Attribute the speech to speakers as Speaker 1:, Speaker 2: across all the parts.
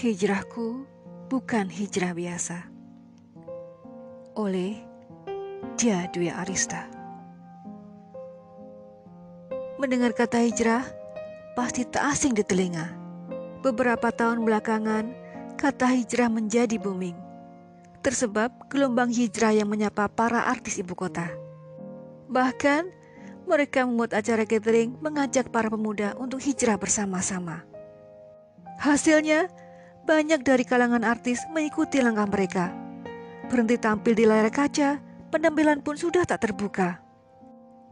Speaker 1: Hijrahku bukan hijrah biasa. Oleh Dia Dwi Arista. Mendengar kata hijrah, pasti tak asing di telinga. Beberapa tahun belakangan, kata hijrah menjadi booming. Tersebab gelombang hijrah yang menyapa para artis ibu kota. Bahkan, mereka membuat acara gathering mengajak para pemuda untuk hijrah bersama-sama. Hasilnya, banyak dari kalangan artis mengikuti langkah mereka. Berhenti tampil di layar kaca, penampilan pun sudah tak terbuka.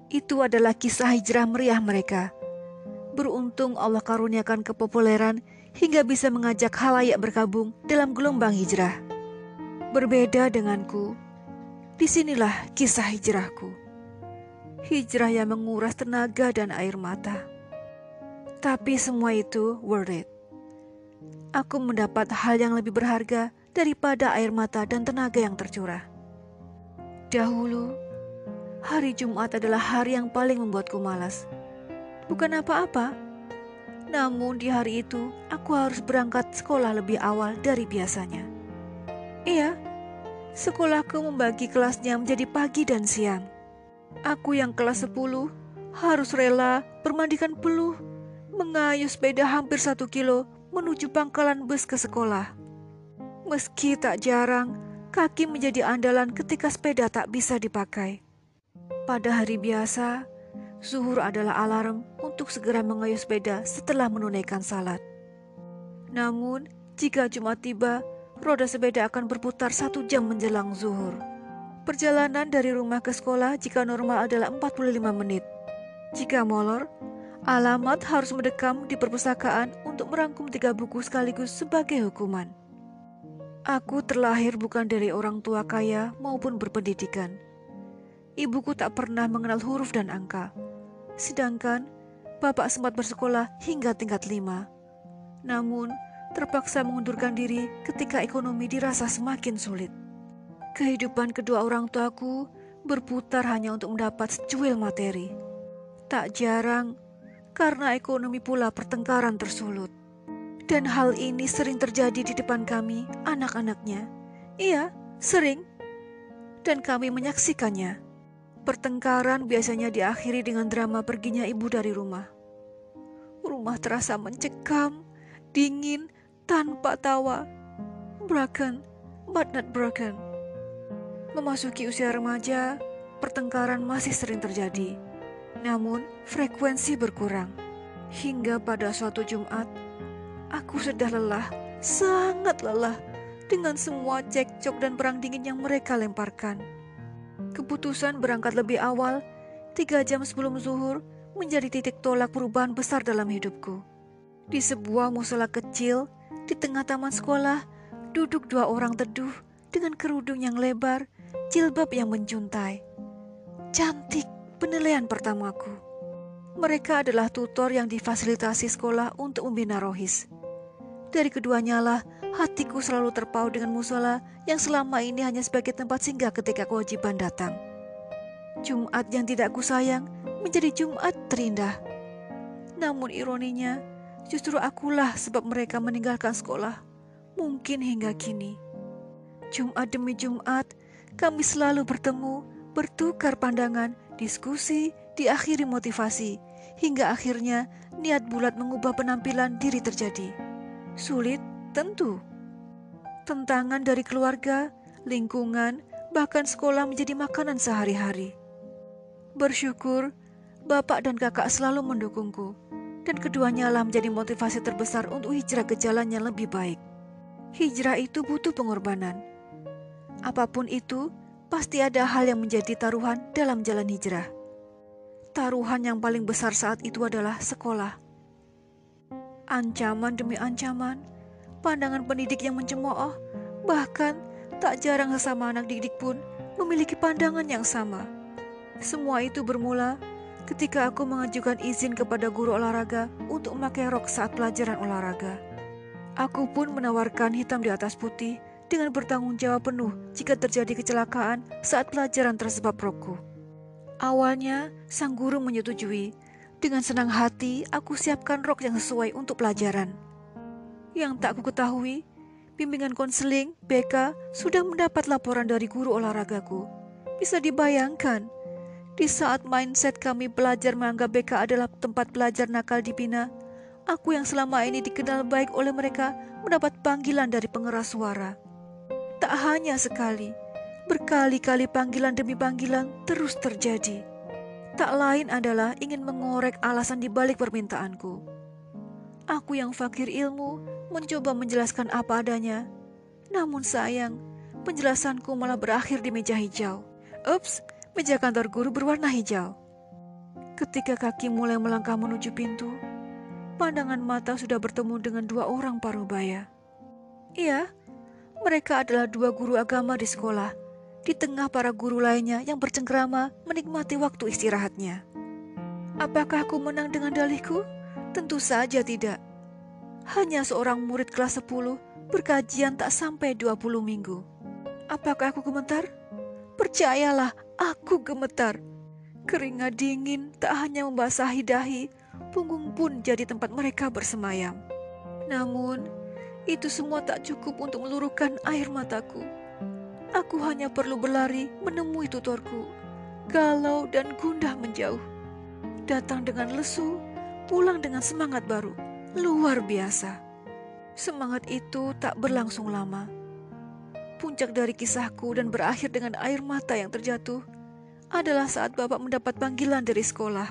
Speaker 1: Itu adalah kisah hijrah meriah mereka. Beruntung Allah karuniakan kepopuleran hingga bisa mengajak halayak berkabung dalam gelombang hijrah. Berbeda denganku, di sinilah kisah hijrahku. Hijrah yang menguras tenaga dan air mata. Tapi semua itu worth it aku mendapat hal yang lebih berharga daripada air mata dan tenaga yang tercurah. Dahulu, hari Jumat adalah hari yang paling membuatku malas. Bukan apa-apa, namun di hari itu aku harus berangkat sekolah lebih awal dari biasanya. Iya, sekolahku membagi kelasnya menjadi pagi dan siang. Aku yang kelas 10 harus rela bermandikan peluh, mengayuh sepeda hampir satu kilo menuju pangkalan bus ke sekolah. Meski tak jarang, kaki menjadi andalan ketika sepeda tak bisa dipakai. Pada hari biasa, zuhur adalah alarm untuk segera mengayuh sepeda setelah menunaikan salat. Namun, jika Jumat tiba, roda sepeda akan berputar satu jam menjelang zuhur. Perjalanan dari rumah ke sekolah jika normal adalah 45 menit. Jika molor, Alamat harus mendekam di perpustakaan untuk merangkum tiga buku sekaligus sebagai hukuman. Aku terlahir bukan dari orang tua kaya maupun berpendidikan. Ibuku tak pernah mengenal huruf dan angka. Sedangkan bapak sempat bersekolah hingga tingkat lima. Namun, terpaksa mengundurkan diri ketika ekonomi dirasa semakin sulit. Kehidupan kedua orang tuaku berputar hanya untuk mendapat secuil materi. Tak jarang karena ekonomi pula pertengkaran tersulut. Dan hal ini sering terjadi di depan kami, anak-anaknya. Iya, sering. Dan kami menyaksikannya. Pertengkaran biasanya diakhiri dengan drama perginya ibu dari rumah. Rumah terasa mencekam, dingin, tanpa tawa. Broken, but not broken. Memasuki usia remaja, pertengkaran masih sering terjadi namun, frekuensi berkurang. Hingga pada suatu Jumat, aku sudah lelah, sangat lelah dengan semua cekcok dan perang dingin yang mereka lemparkan. Keputusan berangkat lebih awal, tiga jam sebelum zuhur, menjadi titik tolak perubahan besar dalam hidupku. Di sebuah musola kecil, di tengah taman sekolah, duduk dua orang teduh dengan kerudung yang lebar, jilbab yang menjuntai. Cantik, penilaian pertamaku. Mereka adalah tutor yang difasilitasi sekolah untuk membina rohis. Dari keduanya lah, hatiku selalu terpaut dengan musola yang selama ini hanya sebagai tempat singgah ketika kewajiban datang. Jumat yang tidak kusayang menjadi Jumat terindah. Namun ironinya, justru akulah sebab mereka meninggalkan sekolah. Mungkin hingga kini. Jumat demi Jumat, kami selalu bertemu, bertukar pandangan, Diskusi diakhiri motivasi, hingga akhirnya niat bulat mengubah penampilan diri terjadi. Sulit, tentu. Tentangan dari keluarga, lingkungan, bahkan sekolah menjadi makanan sehari-hari. Bersyukur, bapak dan kakak selalu mendukungku, dan keduanya lah menjadi motivasi terbesar untuk hijrah ke jalan yang lebih baik. Hijrah itu butuh pengorbanan. Apa pun itu, pasti ada hal yang menjadi taruhan dalam jalan hijrah. Taruhan yang paling besar saat itu adalah sekolah. Ancaman demi ancaman, pandangan pendidik yang mencemooh, bahkan tak jarang sesama anak didik pun memiliki pandangan yang sama. Semua itu bermula ketika aku mengajukan izin kepada guru olahraga untuk memakai rok saat pelajaran olahraga. Aku pun menawarkan hitam di atas putih dengan bertanggung jawab penuh jika terjadi kecelakaan saat pelajaran tersebab roku. Awalnya, sang guru menyetujui. Dengan senang hati, aku siapkan rok yang sesuai untuk pelajaran. Yang tak ku ketahui, bimbingan konseling BK sudah mendapat laporan dari guru olahragaku. Bisa dibayangkan, di saat mindset kami belajar menganggap BK adalah tempat belajar nakal dibina, aku yang selama ini dikenal baik oleh mereka mendapat panggilan dari pengeras suara. Tak hanya sekali, berkali-kali panggilan demi panggilan terus terjadi. Tak lain adalah ingin mengorek alasan di balik permintaanku. Aku yang fakir ilmu mencoba menjelaskan apa adanya. Namun sayang, penjelasanku malah berakhir di meja hijau. Ups, meja kantor guru berwarna hijau. Ketika kaki mulai melangkah menuju pintu, pandangan mata sudah bertemu dengan dua orang paruh baya. Iya, mereka adalah dua guru agama di sekolah, di tengah para guru lainnya yang bercengkrama menikmati waktu istirahatnya. Apakah aku menang dengan dalihku? Tentu saja tidak. Hanya seorang murid kelas 10 berkajian tak sampai 20 minggu. Apakah aku gemetar? Percayalah, aku gemetar. Keringat dingin tak hanya membasahi dahi, punggung pun jadi tempat mereka bersemayam. Namun, itu semua tak cukup untuk meluruhkan air mataku. Aku hanya perlu berlari menemui tutorku, galau dan gundah menjauh. Datang dengan lesu, pulang dengan semangat baru luar biasa. Semangat itu tak berlangsung lama. Puncak dari kisahku dan berakhir dengan air mata yang terjatuh adalah saat Bapak mendapat panggilan dari sekolah.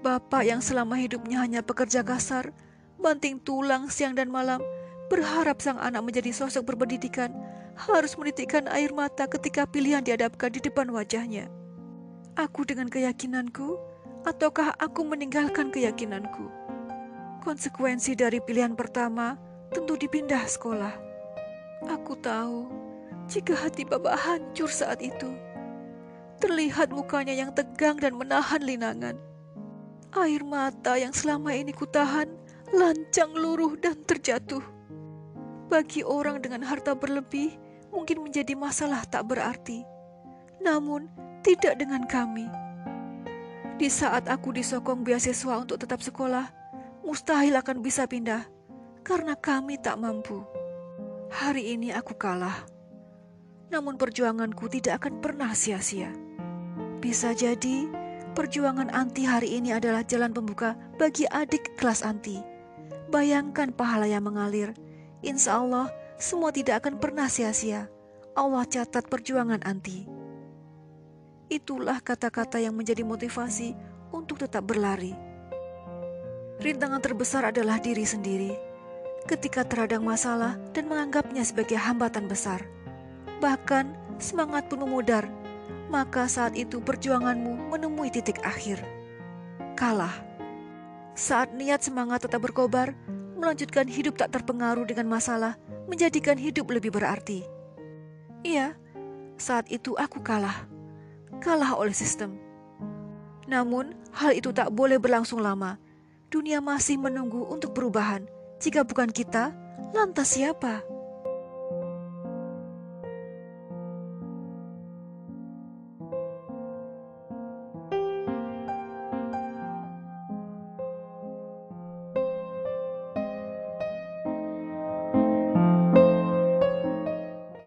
Speaker 1: Bapak yang selama hidupnya hanya pekerja kasar, banting tulang siang dan malam, berharap sang anak menjadi sosok berpendidikan, harus menitikkan air mata ketika pilihan dihadapkan di depan wajahnya. Aku dengan keyakinanku, ataukah aku meninggalkan keyakinanku? Konsekuensi dari pilihan pertama tentu dipindah sekolah. Aku tahu jika hati Bapak hancur saat itu. Terlihat mukanya yang tegang dan menahan linangan. Air mata yang selama ini kutahan lancang luruh dan terjatuh. Bagi orang dengan harta berlebih mungkin menjadi masalah tak berarti. Namun tidak dengan kami. Di saat aku disokong beasiswa untuk tetap sekolah, mustahil akan bisa pindah karena kami tak mampu. Hari ini aku kalah, namun perjuanganku tidak akan pernah sia-sia. Bisa jadi perjuangan anti hari ini adalah jalan pembuka bagi adik kelas anti. Bayangkan pahala yang mengalir. Insya Allah, semua tidak akan pernah sia-sia. Allah catat perjuangan anti. Itulah kata-kata yang menjadi motivasi untuk tetap berlari Rintangan terbesar adalah diri sendiri. Ketika terhadang masalah dan menganggapnya sebagai hambatan besar, bahkan semangat pun memudar, maka saat itu perjuanganmu menemui titik akhir. Kalah. Saat niat semangat tetap berkobar, melanjutkan hidup tak terpengaruh dengan masalah, menjadikan hidup lebih berarti. Iya, saat itu aku kalah. Kalah oleh sistem. Namun, hal itu tak boleh berlangsung lama dunia masih menunggu untuk perubahan. Jika bukan kita, lantas siapa?